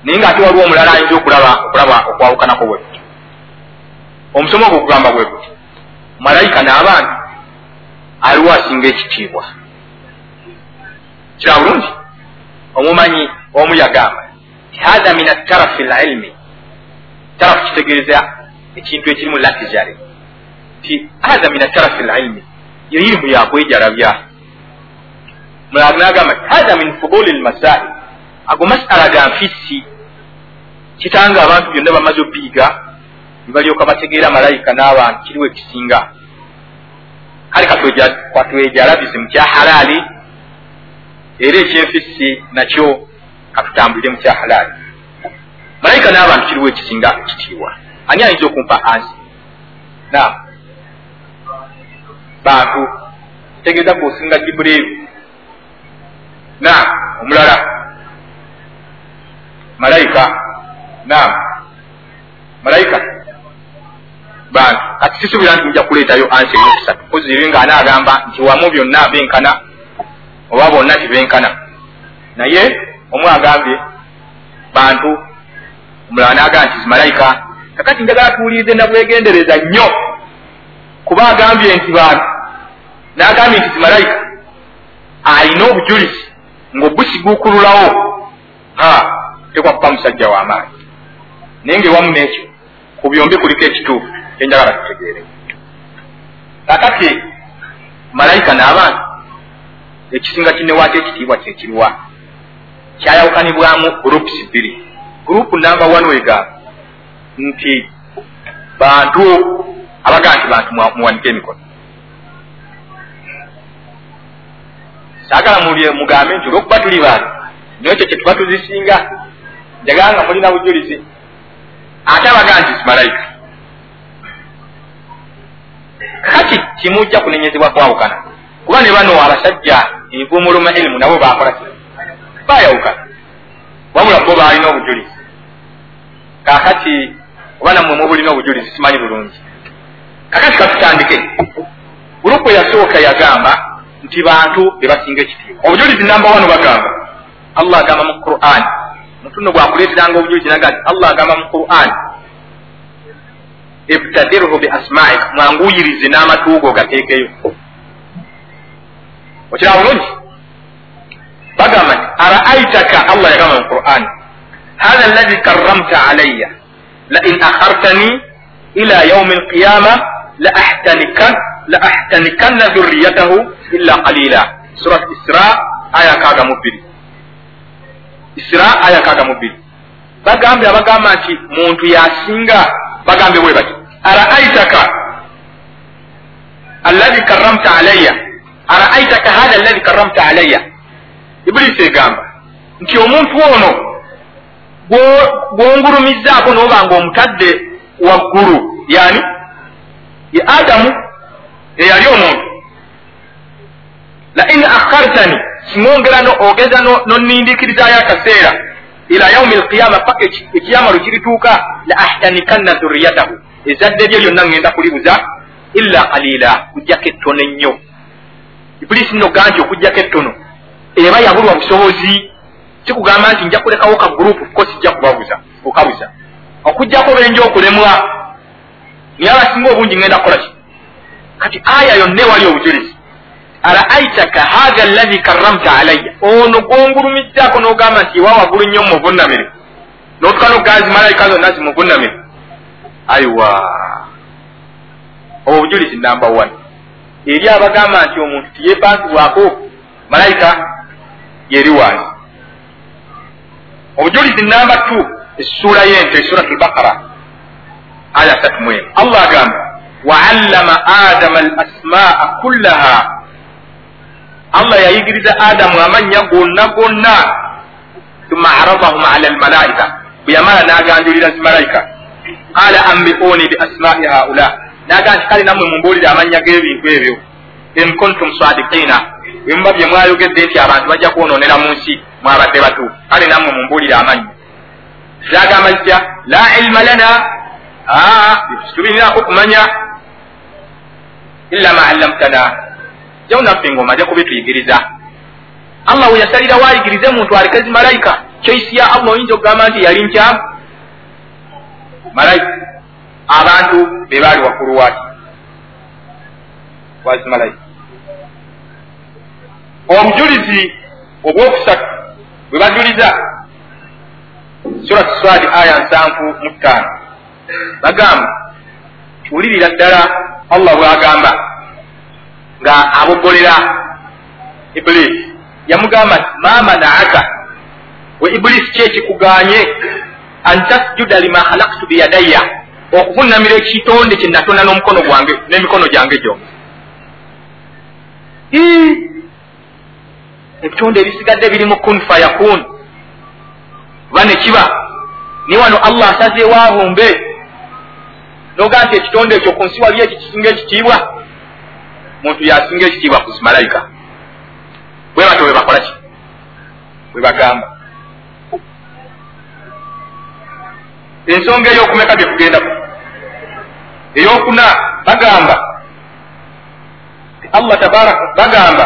naye ng'ate waliwo omulala ayinza okulaba okulaba okwawukanako bwe kuti omusomo ogwo okugamba bwe kuti malayika n'abantu aliwo asinga ekitiibwa kira bulungi omumanyi omu yagamba hatha min atarafi lilmi tarafu kitegeeza ekintu ekirimu latijare ti hatha min atarafi lilmi yo irimu yakwejalabya mulala nagamba ti hatha min fuduli lmasail ago masala ga nfisi kitanga abantu byonna bamaze obiyiga nibalyoka bategeera malayika n'abantu kiriwo ekisinga. Kale katwejalabize mu kya halaali era ekyenfisi nakyo katutambulire mu kya halaali malayika n'abantu kiriwo ekisinga ekitiibwa ani ayinza okumpa ansi? Na bantu kitegeeza kuosinga jibuliiru na omulala. Malayika naam. Malayika. Bantu kati sisubira nti nja kuleetayo ansi eyokusatu kozire nga anaagamba nti wamu byonna benkana oba bonna tibenkana naye omu agambye bantu omulala naagamba nti zimalayika kakati njagala tuwulirize nabwegendereza nnyo. Kuba agambye nti bantu naagambye nti zimalayika alina obujulizi ng'ogusiguukululawo ha tekwa kuba musajja w'amaanyi naye ngaewamu n'ekyo ku byombi kuliko ekituufu kyenjagala tutegeere. Kakati malayika n'abantu ekisinga kinewaako ekitiibwa kyekiriwa kyayawukanibwamu gurupusi bbiri. Gurupu namba one wegamba nti bantu abagaa nti bantu muwanike emikono. Saagala mugambe nti olwokuba tuli bantu nekyo kyetuba tuzisinga njagala nga mulina bujulizi. Ate abagaa nti simalayika kati kimujja kunenyezebwa kwawukana. Kuba ne bano abasajja envumuluma irimu nabo bakola ki bayawukana wabula bo baalina obujulizi. Kakati oba nammwe mubulina obujulizi simanyi bulungi. Kakati katutandike gurupu eyasooka yagamba nti bantu bebasinga ekitiibwa. Obujulizi namba wano bagamba allah agamba mu quran. Mutuno gwakuleeteranga obujulizi naga nti allah agamba mu quran. Ibtadirhu bi asmaik mwanguyirize n'amatuugo gateekeyo okira bulungi bagamba nti araaitaka allah yagamba mu quran hatha alladhi karramta alaya lain akhartani ila yaumi alqiyama laahtanikanna dhurriyatahu illa qalila. Surat isra aya kaaga mu bbiri isra aya kaaga mu bbiri bagambye abagamba nti muntu yasinga bagambye bwe bati araaitaka? Alladhi karramta alaya araaitaka hatha alladhi karramta alaya ibulisi egamba nti omuntu ono gwongulumizaako nobanga omutadde waggulu yani ye adamu eyali omuntu lain akhartani singongera ogeza nonindikirizayo akaseera ila yaumi alqiyama paka ekiyama lwe kirituuka la ahtanikanna dhurriyatahu ezadde lye lyonna ŋŋenda kulibuza illa qalila kujjako ettono ennyo ibulisi nno ga nti okujjako ettono. Eba yabulwa busobozi kikugamba nti nja kulekawo ka gurupu ko sijja kubabuza okabuza okujjako benja okulemwa naye abasinga obungi ŋŋenda kukola ki? Kati aya yonna ewali obujulizi. Araaitaka hatha alladhi karramta alaya ono gwongulumizaako n'ogamba nti ewa waggulu nnyo muvunamire n'otukana okugazi malayika zonna zimuvunamire aiwa. Obwo obujulizi namba one eri abagamba nti omuntu tiyepankibwako malayika yeri wansi obujulizi namba two essuula y'ente surat albakara aya satu mwenu allah agamba waallama adama al asmaa kullaha. Allah yayigiriza adamu amannya gonna gonna thumma aradahum ala almalaika bwe yamala n'aganjulira zimalayika qala ambiuni bi asmai haula naga nti kale nammwe mumbuulire amannya g'ebintu ebyo. In kuntum sadikiina bwe muba bye mwayogedde nti abantu bajja kwonoonera mu nsi mwabadde batuufu kale nammwe mumbuulire amannya zagamba zitya la ilma lana. Tubirinako kumanya. Illa ma allamtana. Jawo naffe ngaomaze kubituyigiriza. Allah we yasalira waayigirize muntu aleke zimalayika kyoisi ya allah oyinza okugamba nti yali nkyamu? Malayika abantu be baali waggulu waki wazimalayika obujulizi obwokusatu bwe bajuliza surat swadi aya nsanvu mu ttaano. Bagamba wulirira ddala allah bwagamba nga abogolera ibulisi yamugamba nti mamanaaka we ibulisi ki ekikuganye an tasjuda lima khalaktu biyadayya okuvunamira ekitonde kye natona n'omukono gwange n'emikono gyange gyombi ebitonde ebisigadde birimu kun. Fayakun oba nekiba ni wano allah asazeewo abumbe noga nti ekitonde ekyo ku nsi wali eki kisinga ekitiibwa? Muntu yasinga ekitiibwa ku zimalayika bwe bato bwe bakola ki? Bwe bagamba. Ensonga ey'okumeka bye tugendaku ey'okuna bagamba. Allah tabaraka bagamba.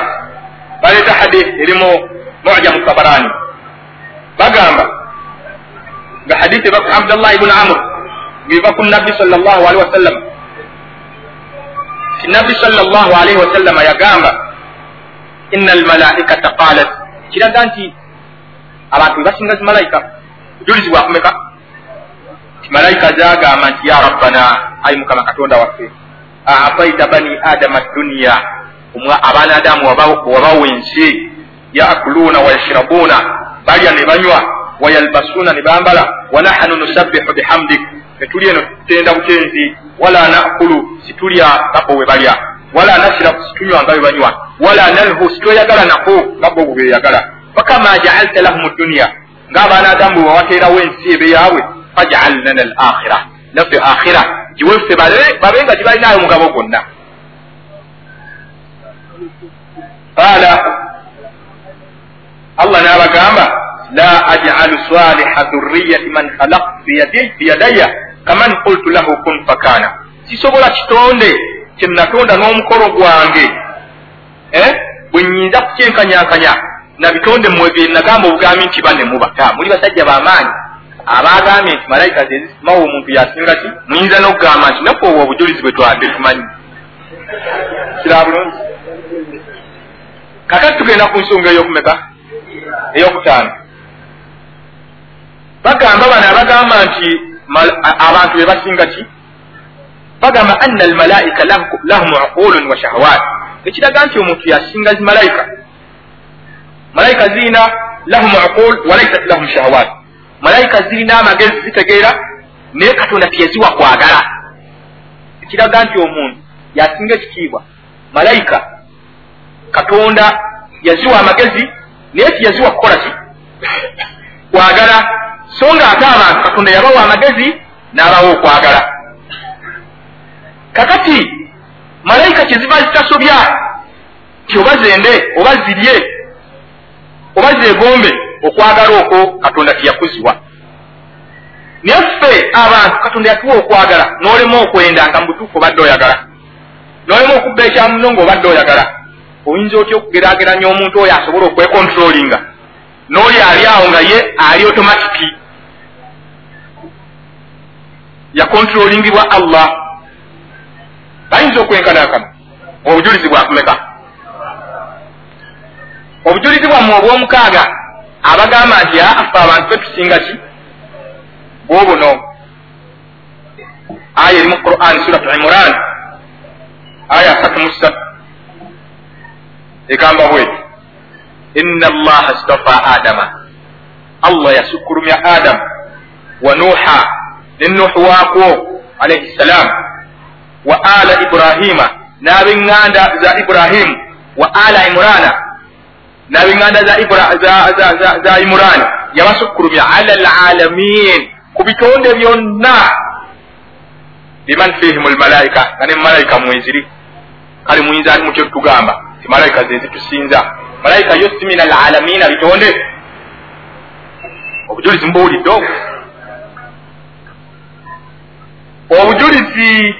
Baleeta hadith erimu mujamu tabarani bagamba. Nga hadithi eva ku abdullah ibuni amr ngeiva ku nabbi sal llahu alihi wasallam ti nabbi sal llahu alaihi wasallama yagamba inna almalaikata qalat kiraga nti abantu bebasinga zimalayika bujulizi bwakumeka ti malayika zagamba nti ya rabbana ayi mukama katonda waffe. Aafaita bani adama duniya abaana adamu wabawa ensi yaakuluuna wayashrabuuna balya ne banywa wayalbasuuna ne bambala. Wanahanu nusabbihu bihamdik. Netuli eno tutenda butenzi. Wala nakulu situlya ngabo we balya. Wala nashrabu situnywa nga bwe banywa. Wala nalhu sitweyagala nako nga bo bwebeyagala fakama jaalta lahum duniya ng'abaana adamu bwe wawateerawo ensi ebe yaabwe fajal lana al akhira naffe akhira giweffe babe nga gibalinayo mugabo gwonna. Qaala allah n'abagamba la ajalu saliha dhurriyati man khalaqtu biyadaya kaman qultu lahu kun fakana. Sisobola kitonde kye natonda n'omukolo gwange. Bwe nyinza kukyenkanyankanya na bitonde mmwe bye nagamba obugambi nti banne mubata muli basajja b'amaanyi abagambye nti malayika zezisimawo omuntu yasinga ki? Muyinza n'okugamba nti naffe obwo obujulizi bwe twadde tumanyi. Kira bulungi. Kakati tugenda ku nsonga ey'okumeka? Ey'okutaano. Bagamba bano abagamba nti abantu be basinga ki? Bagamba anna almalaika lahum uqulun wa shahawat ekiraga nti omuntu yasinga zimalayika malayika. Zirina lahum uqul walaisat lahum shahawat malayika zirina amagezi zitegeera naye katonda tiyaziwa kwagala. Ekiraga nti omuntu yasinga ekitiibwa malayika katonda yaziwa amagezi naye tiyaziwa kukola ki? Kwagala. So nga ate abantu katonda yabawa amagezi n'abawa okwagala. Kakati malayika kyeziva zitasobya ti oba zende oba zirye oba zegombe okwagala okwo katonda tiyakuziwa naye ffe abantu katonda yatuwa okwagala n'olema okwenda nga mu butuufu obadde oyagala. N'olema okubba ekyamuno ng'obadde oyagala. Oyinza otya okugeraageranya omuntu oyo asobola okwekontrolinga n'oli ali awo nga ye ali automatiki yakontrolingibwa allah. Bayinza okwenkanakana obujulizi bwakumeka? Obujulizi bwammwe obw'omukaaga abagamba nti afe abantu fe tusinga ki? Bwobuno aya eri mu quran suratu imran aya asatu mu ssatu egamba bweti inna allaha stafa adama. Allah yasukulumya adamu wa nuuha ne nuuhu waakwo alaihi ssalam wa ala ibrahima n'ab'eŋŋanda za ibrahimu wa ala imurana n'ab'eŋŋanda za, imurani yabasukkulumya ala lalamin ku bitonde byonna. Biman fihim lmalaika nga ne mumalayika mweziri kale muyinza ati mutyo tugamba. Ti malayika zezitusinza malayika yo si min alalamina bitonde obujulizi mubuwulidde obwo obujulizi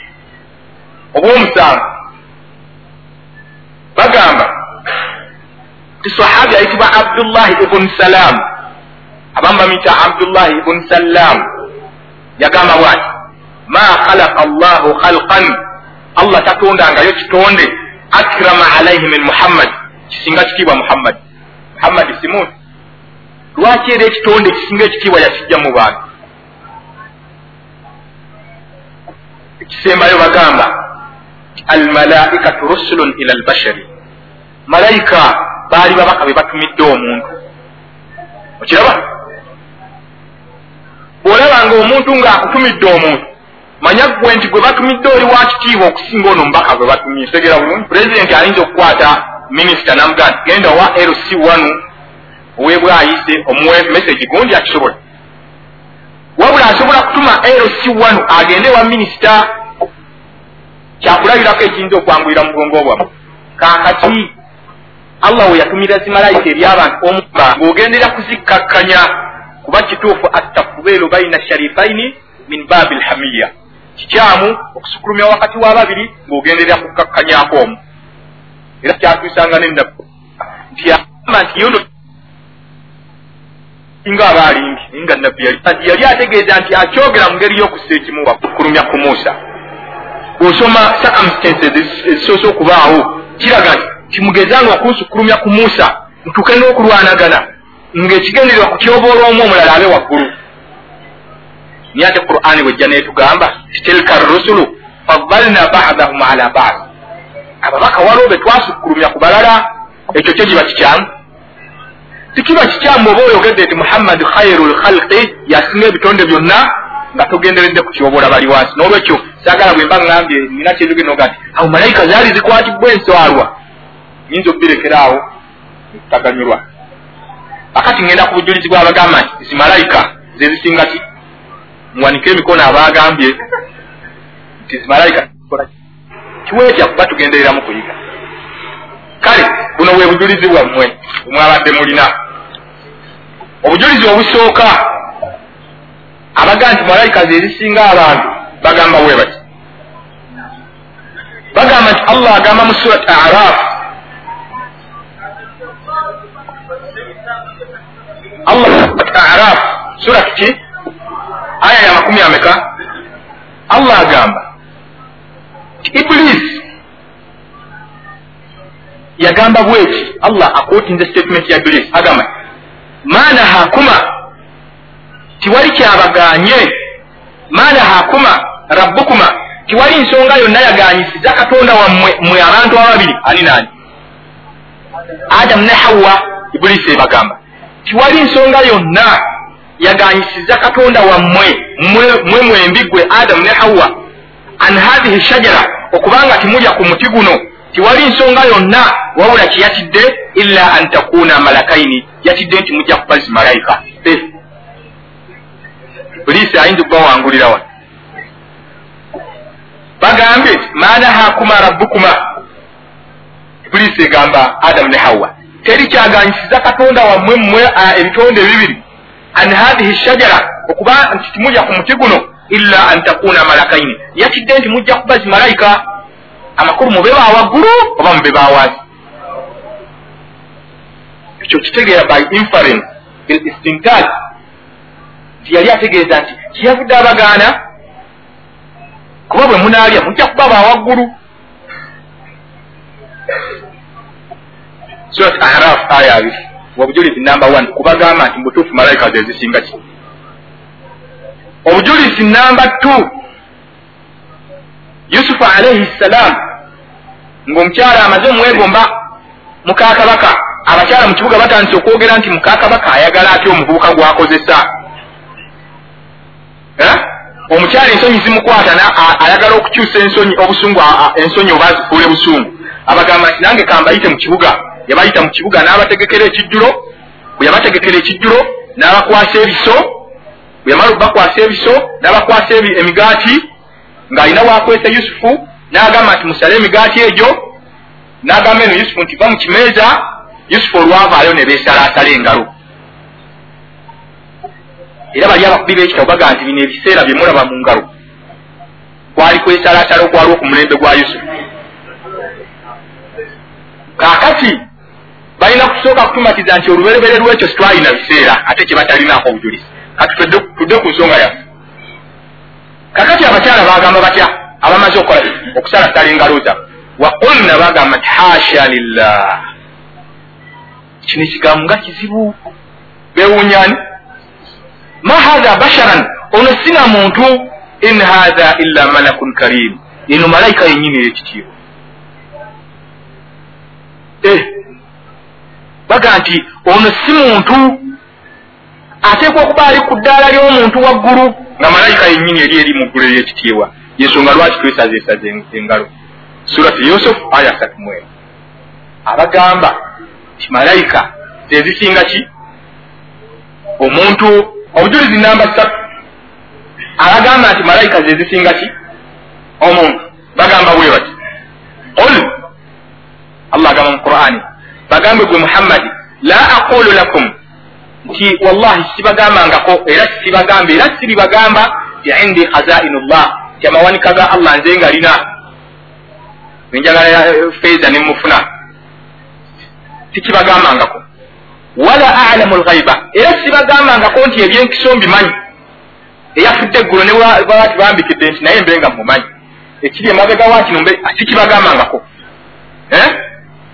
obwomusanvu bagamba ti sahabi ayitibwa abdullahi ibuni salaamu abamu bamuyita abdullahi ibuni salaamu yagamba bwati ma khalaqa allahu khalqan. Allah tatondangayo kitonde akrama alaihi min muhammad. Kisinga kitiibwa muhammadi muhammadi simuntu lwaki era ekitonde kisinga ekitiibwa yakijja mu bantu ekisembayo bagamba almalaikatu rusulun ila albashari malayika baali babaka be batumidde omuntu. Okiraba? Bw'olabanga omuntu ng'akutumidde omuntu manya gwe nti gwe batumidde oli wa kitiibwa okusinga ono mubaka gwe batumye. Tegera bulungi pulezidenti ayinza okukwata minisita namugaa nti genda wa lc wanu owebwayise omuwe mesagi gundi akisobola wabula asobola kutuma lc wanu agende wa minisita kyakulabirako ekiyinza okwangulira mu bwongo bwamwe kakati allah we yatumira zimalayika eri abantu omuba ng'ogendera kuzikkakkanya kuba kituufu attakubeero baina sharifaini min baabi lhamiya kikyamu okusukulumya wakati w'ababiri ng'ogenderera kukkakkanyaako omu. Era kyatuusanga nenabbi nti yagamba nti yono nga abaalimbi naye nga nabbi yali. Ategeeza nti akyogera mu ngeri y'okussa ekimu wakukulumya ku muusa. Bw'osoma circumstances ezisoose okubaawo kiraga nti kimugezanga okunsukulumya ku muusa ntuke n'okulwanagana ng'ekigendererwa ku kyoboola omu omulala abe waggulu. Naye ate qur'ani bwejja netugamba tilka rusulu faddalna badahum ala bad. Ababaka waliwo be twasukkulumya ku balala ekyo kyo kiba kikyamu. Tikiba kikyamu oba oyogedde nti muhammadi khairu lkhalqi yasinga ebitonde byonna nga togenderedde ku kyobola bali wansi. N'olwekyo sagala bwe mba ngambye nina kyezogenoga nti awo malayika zaali zikwatibwa enswalwa nyinza obirekeraawo? Ekutaganyulwa akati ngenda ku bujulizi bwabagamba nti zi malayika zezisinga ki? Muwanike emikono abagambye nti zimalayika kiweetya kuba tugendereramu kuyiga. Kale buno bwe bujulizi bwammwe bwemwabadde mulina. Obujulizi obusooka abaga nti malayika zezisinga abantu bagamba bwe bati bagamba nti allah agamba mu surat araf allah araf surat ki aya ya makumi ameka allah agamba ibulisi yagamba bweki allah akotinze statement ya ibulisi agamba maana hakuma tiwali kyabaganye maana hakuma rabbukuma tiwali nsonga yonna yaganyisiza katonda wammwe mwe abantu ababiri ani nani adamu ne hawa ibulisi ebagamba tiwali nsonga yonna yaganyisiza katonda wammwe mwe mwembi gwe adamu ne hawa an hathihi shajara okubanga timulya ku muti guno tiwali nsonga yonna wabula kyeyatidde illa an takuna malakaini yatidde nti mujja kuba zimalayika buliisi ayinza okubawangulira wano bagambye nti maana hakuma rabbukuma? Buliisi egamba adamu ne hawa teri kyaganyisiza katonda wammwe mmwe ebitonde bibiri. An hathihi shajara okuba nti timulya ku muti guno illa an takuna malakaini. Yatidde nti mujja kuba zimalayika amakulu mube bawaggulu oba mube bawansi ekyo kitegeera by inference bil istintaj nti yali ategeeza nti kiyavudde abagaana? Kuba bwe munaalya mujja kuba bawaggulu surat araf aya abiri obujulizi namba one. Kubagamba nti mubutuufu malayika ze zisinga ki? Obujulizi namba two. Yusufu alaihi ssalaamu ng'omukyala amaze omwegomba mukakabaka abakyala mu kibuga batandise okwogera nti mukakabaka ayagala atya omuvubuka gwakozesa? Omukyala ensonyi zimukwata ayagala okukyusa ensonyi obusungu ensonyi oba azifuule busungu. Abagamba nti nange kambayite mu kibuga yabayita mu kibuga n'abategekera ekijjulo bwe yabategekera ekijjulo n'abakwasa ebiso bwe yamala okubakwasa ebiso n'abakwasa emigaati ng'alina wakwesa yusufu n'agamba nti musale emigaati egyo n'agamba eno yusufu nti va mu kimeeza yusufu olwavaayo ne beesalaasala engalo. Era bali abakubi b'ekitabo baga nti bino ebiseera bye mulaba mu ngalo. Kwali kwesalaasala okwali oku mulembe gwa yusufu. Kaakati balina kusooka kutumatiza nti oluberebere lwekyo sitwalina biseera ate kye batalinaako obujulizi. Kati tudde ku nsonga yaffe kakati abakyala bagamba batya? Abamaze okukola okusalasala engalo za waqulna bagamba nti hasha lillah. Kino ekigambo nga kizibu. Bewunyani ma hatha basharan. Ono sina muntu. In hatha illa malakun karim. Eno malayika yenyini eyekitiibwa eh, baga nti ono si muntu. Ateekwa okuba ali ku ddaala ly'omuntu waggulu nga malayika yennyini eri eri mu ggulu eryekitiibwa yensonga lwaki twesazeesaze engalo? Surati yusufu aya asatu mwera abagamba ti malayika zezisinga ki? Omuntu obujulizi namba ssatu. Abagamba nti malayika zezisinga ki? Omuntu. Bagamba bwe bati qul. Allah agamba mu qur'ani bagambe gwe muhammadi la aqulu lakum. Nti wallahi sibagambangako era sibagamba era siribagamba ti indi khazainu llah ti amawanika ga allah nze nga lina enjagala feeza nemufuna tikibagambangako. Wala alamu lghaiba era sibagambangako nti ebyenkiso mbimanyi. Eyafudde eggulo ne bwati bambikidde nti naye mbenga mumanyi ekiri emabega wakino tikibagambangako. Eh?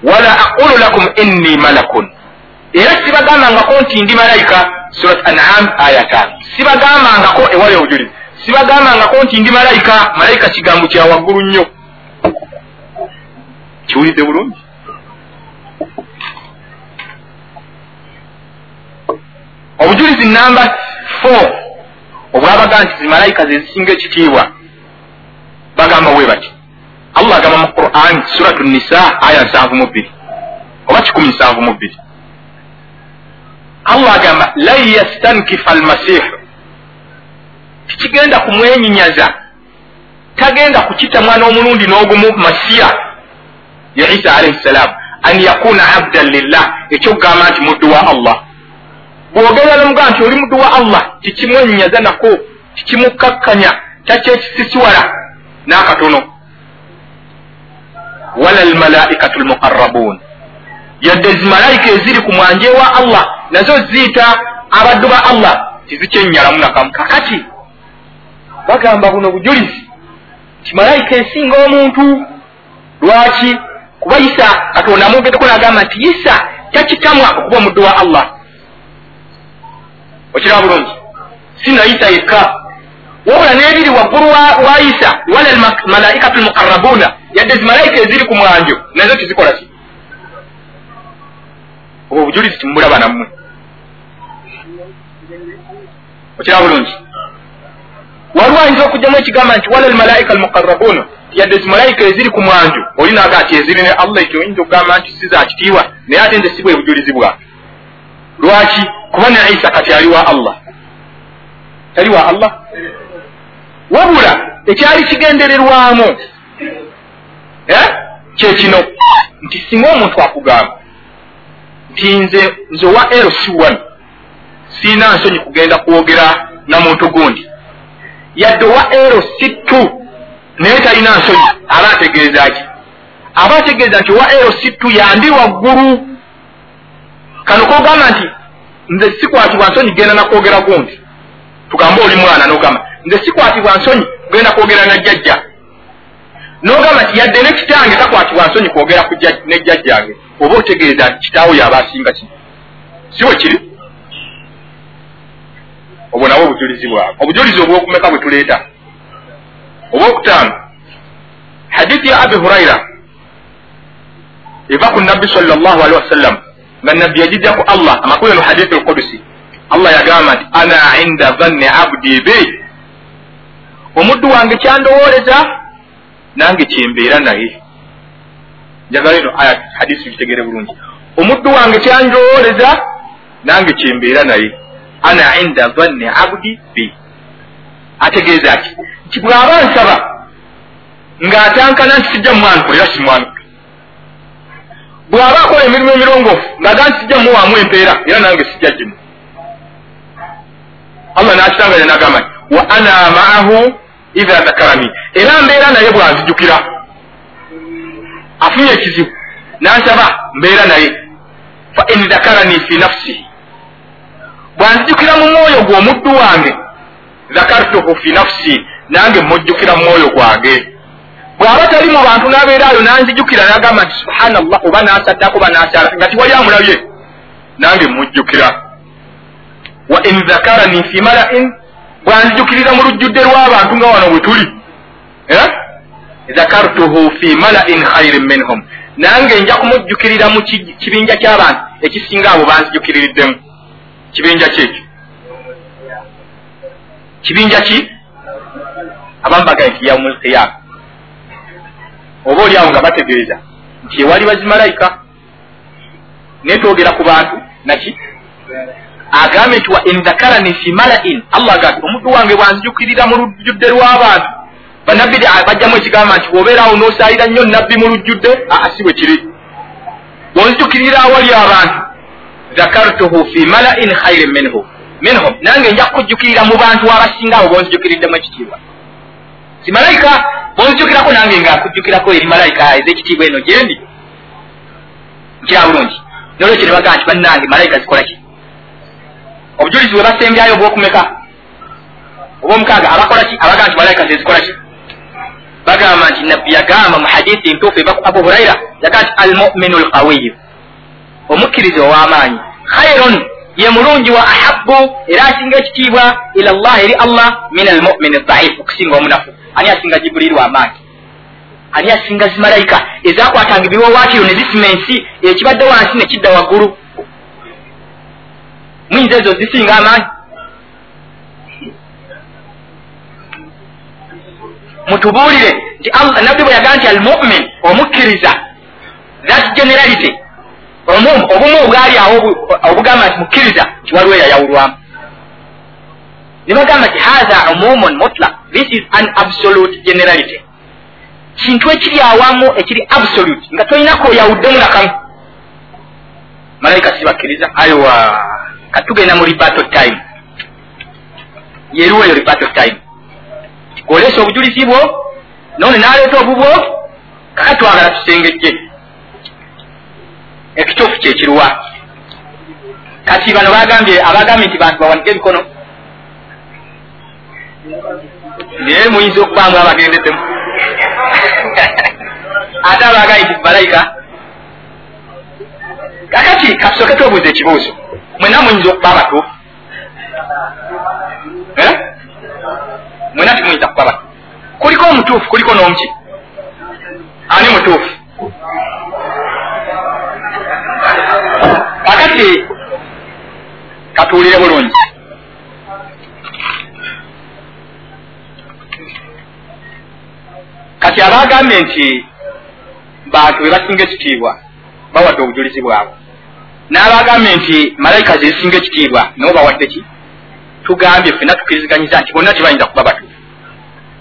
Wala aqulu lakum inni malakun. Era sibagambangako nti ndi malayika surat anam aya tano sibagambangako ewali obujulizi sibagambangako nti ndi malayika malayika kigambo kya waggulu nnyo. Kiwulidde bulungi? Obujulizi namba four obwabaga nti zimalayika zezisinga ekitiibwa bagamba bwe bati allah agamba mu quran suratu nisa aya nsanvu mu bbiri. Oba kikumi nsanvu mu bbiri. Allah agamba lan yastankifa almasihu tikigenda kumwenyinyaza. Tagenda kukita mwana omulundi n'ogumu masiya ye isa alaihi ssalaamu an yakuna abdan lillah. Ekyokugamba nti muddu wa allah. Bw'ogenda nomugaa nti oli muddu wa allah tikimwenyinyaza nako tikimukkakkanya takyekisisiwala n'akatono wala almalaikatu lmuqarrabuun yadde zimalayika eziri ku mwanje wa allah. Nazo ziyita abaddu ba allah. Tizikyennyalamu nakamu kakati bagamba buno bujulizi. Ti malayika esinga omuntu. Lwaki? Kuba isa katonda amwogeddeko nagamba nti isa takitamwa okuba omuddu wa allah. Okiraba bulungi. Sina isa yekka wabula n'ebiri waggulu wa isa wala malaikatu lmuqarrabuuna yadde zimalayika eziri ku mwanjo nazo tizikola ki? Obwo obujulizi timubulaba nammwe okiraba bulungi. Waliwo ayinza okugjamu ekigamba nti wala almalaika almuqarrabuuna yadde zimalayika eziri ku mwanjo oli naga nti eziri ne allah ekyo oyinza okugamba nti si zakitiibwa naye ate nze si bwe bujulizi bwaffe lwaki? Kuba ne isa kati ali wa allah. Tali wa allah wabula ekyali kigendererwamu eh? kyekino nti singa omuntu akugamba nti nze nze owa lc1 siina nsonyi kugenda kwogera na muntu gundi yadde owa lc2 naye talina nsonyi aba ategeeza ki? Aba ategeeza nti owa lc2 yandi waggulu. Kano kogamba nti nze sikwatibwa nsonyi genda nakwogera gundi. Tugambe oli mwana nogamba nze sikwatibwa nsonyi kugenda kwogera na jjajja. Nogamba nti yadde ne kitange takwatibwa nsonyi kwogera ne jjajjange oba otegeeza nti kitaawo yaba asinga ki? Si bwe kiri? Obwo nabwo obujulizi bwabwe. Obujulizi obwokumeka bwe tuleeta. Obwokutaano hadithi ya abi huraira eva ku nabbi sal llahu alihi wasallam nga nabbi yagijjaku allah amakulu eno hadithi alkudusi allah yagamba nti ana inda dhanni abdi be omuddu wange kyandowooleza nange kyembeera naye. Njagala eno aya hadisi tukitegere bulungi. Omuddu wange kyandowooleza nange kyembeera naye. Ana inda dhanni abudi bi. Ategeeza ki nti bw'aba nsaba ng'atankana nti sijja mumwankulira simwanukula bw'aba akola emirimu emirongoofu ng'aga nti sijja muwaamu empeera era nange sijja gimu allah n'akitanganya n'agamba nti wa ana maahu iha dhakarani era mbeera naye bwanzijukira afunye ekizibu nansaba mbeera naye fa in dhakarani fi nafsihi bwanzijukira mu mwoyo gwe omuddu wange dhakartuhu fi nafsi nange mujjukira mu mwoyo gwange bw'aba tali mu bantu n'abeeraayo nanzijukira nagamba nti subhanallah oba nasaddako oba nakyala. Nga tiwali amulabye nange mujjukira wa in dhakarani fi malain bwanzijukirira mu lujjudde lw'abantu nga wano bwe tuli. Dhakartuhu fi malain khairin minhum. Nange nja kumujjukirira mu kibinja ky'abantu ekisinga abo banzijukiririddemu kibinja kyekyo kibinja ki? Abamu bagaye nti yaumulkiyama oba oli awo nga bategeeza nti ewali bazimalayika naye twogera ku bantu naki agambye nti wa indhakarani fi malain allah agambe omuddu wange bwanzijukirira mu lujjudde lw'abantu banabbi bajjamu ekigamba nti wobeeraawo n'osaalira nnyo nabbi mu lujjudde aa si bwe kiri. Bwonzijukirira awali abantu dhakartuhu fi malain khairin minhu minhum. Nange nja kukujjukirira mu bantu abasinga abo bonzijukiriddemu ekitiibwa. Si malayika bonzijukirako nange nga nkujjukirako eri malayika ez'ekitiibwa eno gyendi nkira bulungi. Nolwekyo ne bagamba nti bannange malayika zikola ki obujulizi bwe basembyayo obwokumeka obwomukaaga abakola ki? Abagaa nti malayika zezikola ki? Bagamba nti nabbi yagamba mu hadithi ku abu huraira yagaa nti almuminu lqawiyu omukkiriza ow'amaanyi. Khairun ye mulungi wa ahabu era asinga ekitiibwa ila llah eri allah min almumini daifu okusinga omunafu. Ani asinga jibuliiri w'amaanyi ani asinga zimalayika ezakwatanga ebiwawaatiro ne zisima ensi ekibadde wansi ne kidda waggulu muyinza ezo zisinga amaanyi mutubuulire nti nabbi bwe yagaa nti almumin omukkiriza that generality. Obumu obwali awo obugamba nti mukkiriza nti waliwo eyayawulwamu ne bagamba nti hatha umumun mutlak this is an absolute generality. Kintu ekiri awamu ekiri absolute. Nga tolinako oyawuddemu nakamu malayika sibakkiriza aiwa katugenda mu ribato time yeriwo eyo ribato time oleesa obujulizi bwo none naleeta obubwo kaka twagala tusengejje. Ekituufu kyekiruwa kati bano bagambye abagambye nti bantu bawanike ebikono naye muyinza okubanga abagendeddemu. Ate abagambye nti malayika kakati katusoke twebuuza ekibuuzo mwena muyinza okuba abatuufu mwena timuyinza kuba batuufu kuliko omutuufu kuliko n'omuki ani mutuufu kakati katuwulire bulungi. Kati abagambye nti bantu bebasinga ekitiibwa bawadde obujulizi bwabwe n'abagambye nti malayika zesinga ekitiibwa nabo bawadde ki? Tugambye ffenna tukiriziganyiza nti bonna tebayinza kuba batuufu.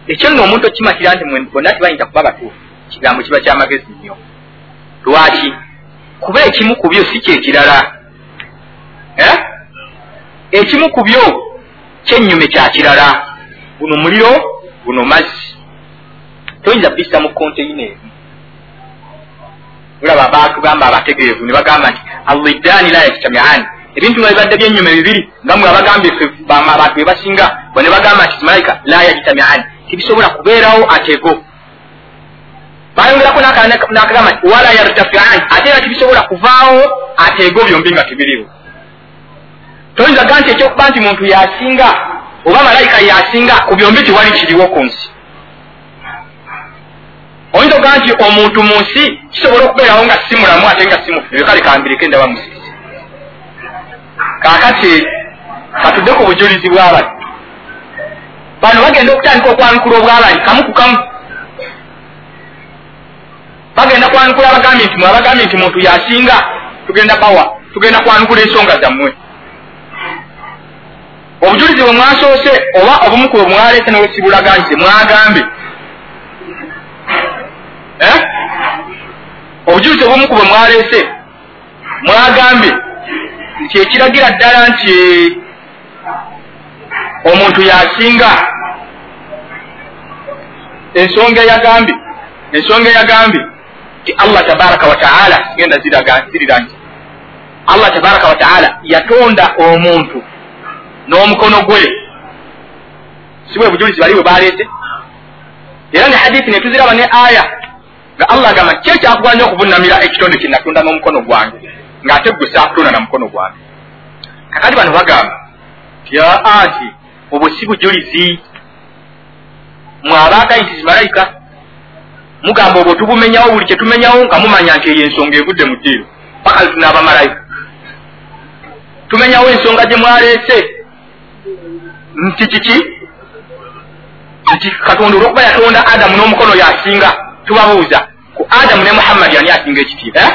Ekyo nno omuntu okimatira nti bonna tebayinza kuba batuufu. Kigambo kiba kyamagezi nnyo. Lwaki? Kuba ekimu ku byo si kyekirala eh? ekimu ku byo kyennyume kyakirala guno muliro guno mazzi. Toyinza bissa mu konteyina emu olaba batugamba abategeevu ne bagamba nti aliddaani la yajtamiani. Ebintu nga bibadde byennyuma ebibiri nga mwe abagambye ffe abantu be basinga bwe ne bagamba nti malayika la yajtamiani. Tibisobola kubeerawo atego. Bayongerako nakagamba nti wala yartafiani. Ate era tibisobola kuvaawo ateego byombi nga tibiriwo toyinza ga nti ekyokuba nti muntu yasinga oba malayika yasinga ku byombi tiwali kiriwo ku nsi okuga nti omuntu mu nsi kisobola okubeerawo nga si mulamu ate nga si mufu kale kambireko endaba musisi kaakati katudde ku bujulizi bw'abantu. Bano bagenda okutandika okwanukula obwabali kamu ku kamu. Bagenda kwanukula abagambye nti mwabagambye nti muntu yasinga tugenda bawa tugenda kwanukula ensonga zammwe. Obujulizi bwe mwasoose oba obumu ku bwe mwaleese newekibulaganise mwagambe. eh? Obujulizi obumu ku bwe mwaleese mwagambe nti ekiragira ddala nti omuntu yasinga. Ensonga eyagambye ensonga eyagambye ti allah tabaraka wataala genda zirira nti allah tabaraka wataala yatonda omuntu n'omukono gwe. Si bwe bujulizi bali bwe baleete era ne hadithi netuziraba ne aya nga allah agamba ki ekyakuganya okuvunamira ekitonde kye natonda n'omukono gwange? Ng'ate gwe saakutonda na mukono gwange. Kakati bano bagamba ti aa nti obwo si bujulizi. Mwabaagayiti zimalayika mugamba obwo tubumenyawo buli kyetumenyawo nga mumanya nti eyo ensonga evudde mu ddiiro. Paka tunaabamalayika tumenyawo ensonga gye mwaleese. Nti kiki? Nti katonda olwokuba yatonda adamu n'omukono yasinga tubabuuza ku adamu ne muhammadi ani asinga ekitiibwa eh?